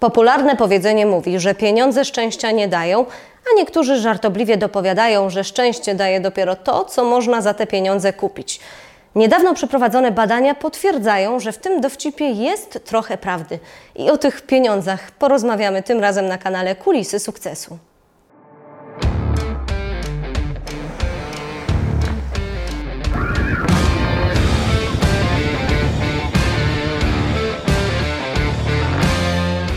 Popularne powiedzenie mówi, że pieniądze szczęścia nie dają, a niektórzy żartobliwie dopowiadają, że szczęście daje dopiero to, co można za te pieniądze kupić. Niedawno przeprowadzone badania potwierdzają, że w tym dowcipie jest trochę prawdy. I o tych pieniądzach porozmawiamy tym razem na kanale Kulisy Sukcesu.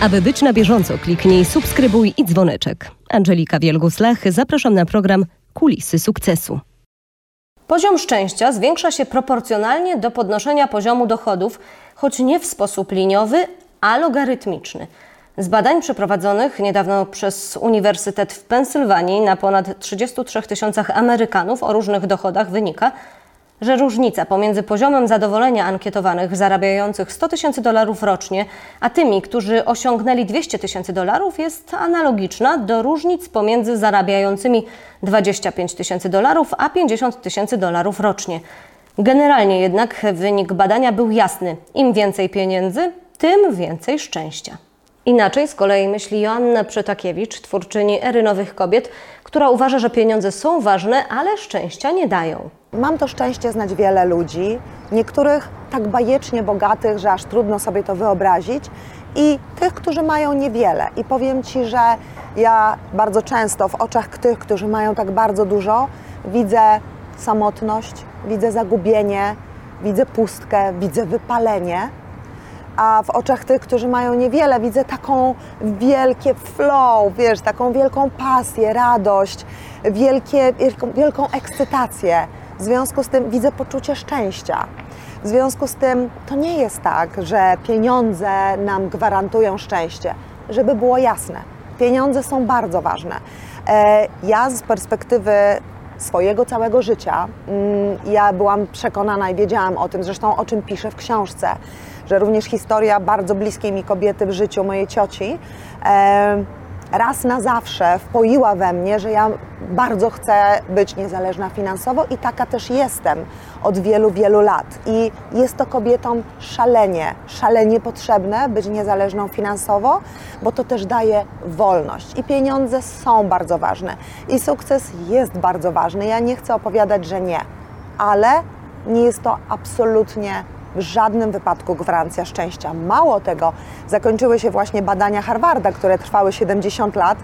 Aby być na bieżąco, kliknij subskrybuj i dzwoneczek. Angelika Wielgus-Lach, zapraszam na program Kulisy Sukcesu. Poziom szczęścia zwiększa się proporcjonalnie do podnoszenia poziomu dochodów, choć nie w sposób liniowy, a logarytmiczny. Z badań przeprowadzonych niedawno przez Uniwersytet w Pensylwanii na ponad 33 tysiącach Amerykanów o różnych dochodach wynika, że różnica pomiędzy poziomem zadowolenia ankietowanych zarabiających 100 tysięcy dolarów rocznie, a tymi, którzy osiągnęli 200 tysięcy dolarów, jest analogiczna do różnic pomiędzy zarabiającymi 25 tysięcy dolarów a 50 tysięcy dolarów rocznie. Generalnie jednak wynik badania był jasny: im więcej pieniędzy, tym więcej szczęścia. Inaczej z kolei myśli Joanna Przetakiewicz, twórczyni Ery Nowych Kobiet, która uważa, że pieniądze są ważne, ale szczęścia nie dają. Mam to szczęście znać wiele ludzi, niektórych tak bajecznie bogatych, że aż trudno sobie to wyobrazić, i tych, którzy mają niewiele. I powiem Ci, że ja bardzo często w oczach tych, którzy mają tak bardzo dużo, widzę samotność, widzę zagubienie, widzę pustkę, widzę wypalenie a w oczach tych, którzy mają niewiele, widzę taką wielkie flow, wiesz, taką wielką pasję, radość, wielkie, wielką, wielką ekscytację. W związku z tym widzę poczucie szczęścia. W związku z tym to nie jest tak, że pieniądze nam gwarantują szczęście. Żeby było jasne, pieniądze są bardzo ważne. E, ja z perspektywy swojego całego życia, mm, ja byłam przekonana i wiedziałam o tym, zresztą o czym piszę w książce, że również historia bardzo bliskiej mi kobiety w życiu mojej cioci raz na zawsze wpoiła we mnie, że ja bardzo chcę być niezależna finansowo i taka też jestem od wielu, wielu lat. I jest to kobietom szalenie, szalenie potrzebne być niezależną finansowo, bo to też daje wolność. I pieniądze są bardzo ważne. I sukces jest bardzo ważny. Ja nie chcę opowiadać, że nie, ale nie jest to absolutnie w żadnym wypadku gwarancja szczęścia. Mało tego, zakończyły się właśnie badania Harvarda, które trwały 70 lat,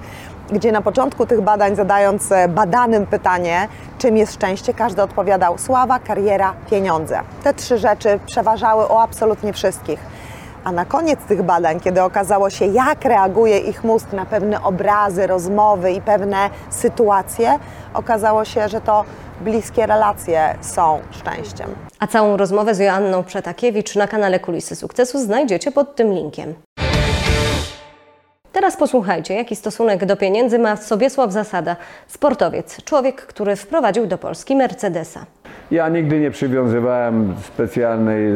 gdzie na początku tych badań, zadając e, badanym pytanie, czym jest szczęście, każdy odpowiadał sława, kariera, pieniądze. Te trzy rzeczy przeważały o absolutnie wszystkich. A na koniec tych badań, kiedy okazało się, jak reaguje ich mózg na pewne obrazy, rozmowy i pewne sytuacje, okazało się, że to bliskie relacje są szczęściem. A całą rozmowę z Joanną Przetakiewicz na kanale Kulisy Sukcesu znajdziecie pod tym linkiem. Teraz posłuchajcie, jaki stosunek do pieniędzy ma Sobiesław Zasada, sportowiec, człowiek, który wprowadził do Polski Mercedesa. Ja nigdy nie przywiązywałem specjalnej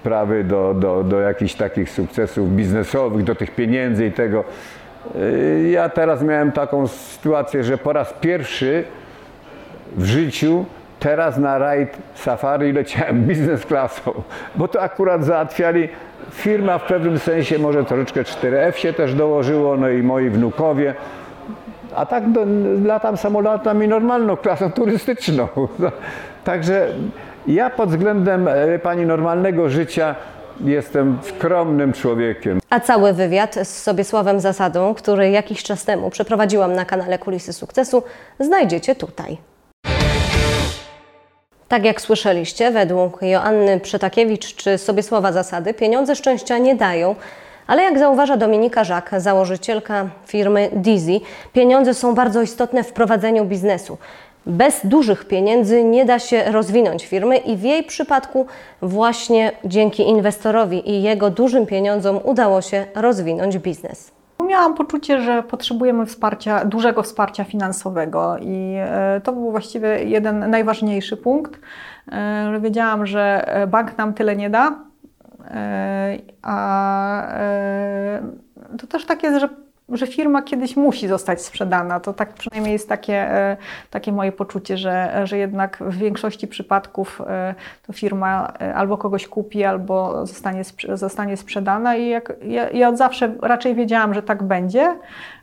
sprawy y, do, do, do jakichś takich sukcesów biznesowych, do tych pieniędzy i tego. Y, ja teraz miałem taką sytuację, że po raz pierwszy w życiu teraz na rajd safari leciałem biznes klasą, bo to akurat załatwiali firma w pewnym sensie, może troszeczkę 4F się też dołożyło, no i moi wnukowie. A tak do, latam samolotami normalną klasą turystyczną. Także ja pod względem e, pani normalnego życia jestem skromnym człowiekiem. A cały wywiad z Sobiesławem Zasadą, który jakiś czas temu przeprowadziłam na kanale Kulisy Sukcesu, znajdziecie tutaj. Tak jak słyszeliście, według Joanny Przetakiewicz czy Sobiesława Zasady, pieniądze szczęścia nie dają, ale jak zauważa Dominika Żak, założycielka firmy Dizzy, pieniądze są bardzo istotne w prowadzeniu biznesu. Bez dużych pieniędzy nie da się rozwinąć firmy i w jej przypadku właśnie dzięki inwestorowi i jego dużym pieniądzom udało się rozwinąć biznes. Miałam poczucie, że potrzebujemy wsparcia, dużego wsparcia finansowego i e, to był właściwie jeden najważniejszy punkt. E, wiedziałam, że bank nam tyle nie da, e, a to też tak jest, że że firma kiedyś musi zostać sprzedana. To tak przynajmniej jest takie, e, takie moje poczucie, że, że jednak w większości przypadków e, to firma e, albo kogoś kupi, albo zostanie, zostanie sprzedana i jak, ja, ja od zawsze raczej wiedziałam, że tak będzie,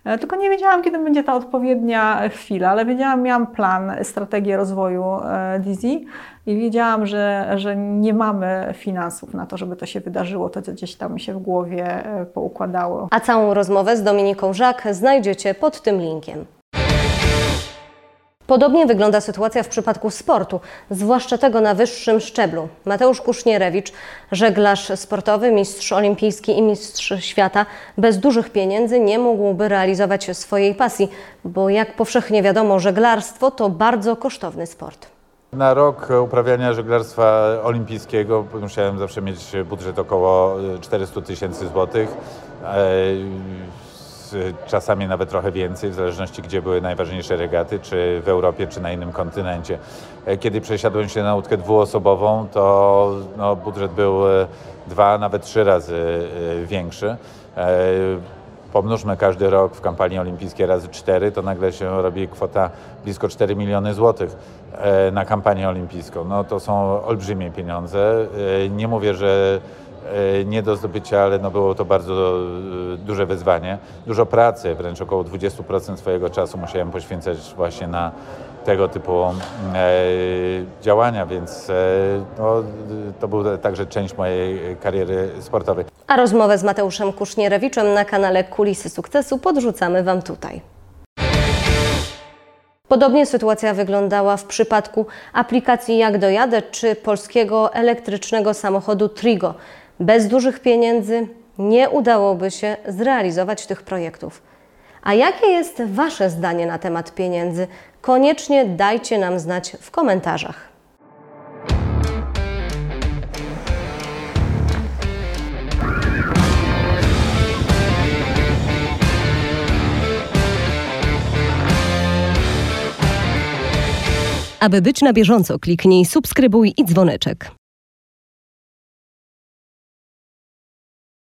tylko nie wiedziałam, kiedy będzie ta odpowiednia chwila, ale wiedziałam, miałam plan, strategię rozwoju e, Dizzy i wiedziałam, że, że nie mamy finansów na to, żeby to się wydarzyło, to co gdzieś tam się w głowie e, poukładało. A całą rozmowę z Dominiką Żak znajdziecie pod tym linkiem. Podobnie wygląda sytuacja w przypadku sportu, zwłaszcza tego na wyższym szczeblu. Mateusz Kusznierewicz, żeglarz sportowy, mistrz olimpijski i mistrz świata, bez dużych pieniędzy nie mógłby realizować swojej pasji, bo jak powszechnie wiadomo, żeglarstwo to bardzo kosztowny sport. Na rok uprawiania żeglarstwa olimpijskiego musiałem zawsze mieć budżet około 400 tysięcy złotych. Z- Czasami nawet trochę więcej, w zależności gdzie były najważniejsze regaty, czy w Europie, czy na innym kontynencie. E, Kiedy przesiadłem się na łódkę dwuosobową, to no, budżet był e, dwa, nawet trzy razy e, większy. Pomnóżmy każdy rok w kampanii olimpijskiej razy 4, to nagle się robi kwota blisko 4 miliony złotych na kampanię olimpijską. No to są olbrzymie pieniądze. Nie mówię, że nie do zdobycia, ale no było to bardzo e, duże wyzwanie. Dużo pracy, wręcz około 20% swojego czasu musiałem poświęcać właśnie na tego typu e, działania, więc e, no, to był także część mojej kariery sportowej. A rozmowę z Mateuszem Kusznierewiczem na kanale Kulisy Sukcesu podrzucamy Wam tutaj. Podobnie sytuacja wyglądała w przypadku aplikacji Jak dojadę czy polskiego elektrycznego samochodu Trigo. Bez dużych pieniędzy nie udałoby się zrealizować tych projektów. A jakie jest Wasze zdanie na temat pieniędzy? Koniecznie dajcie nam znać w komentarzach. Aby być na bieżąco, kliknij subskrybuj i dzwoneczek.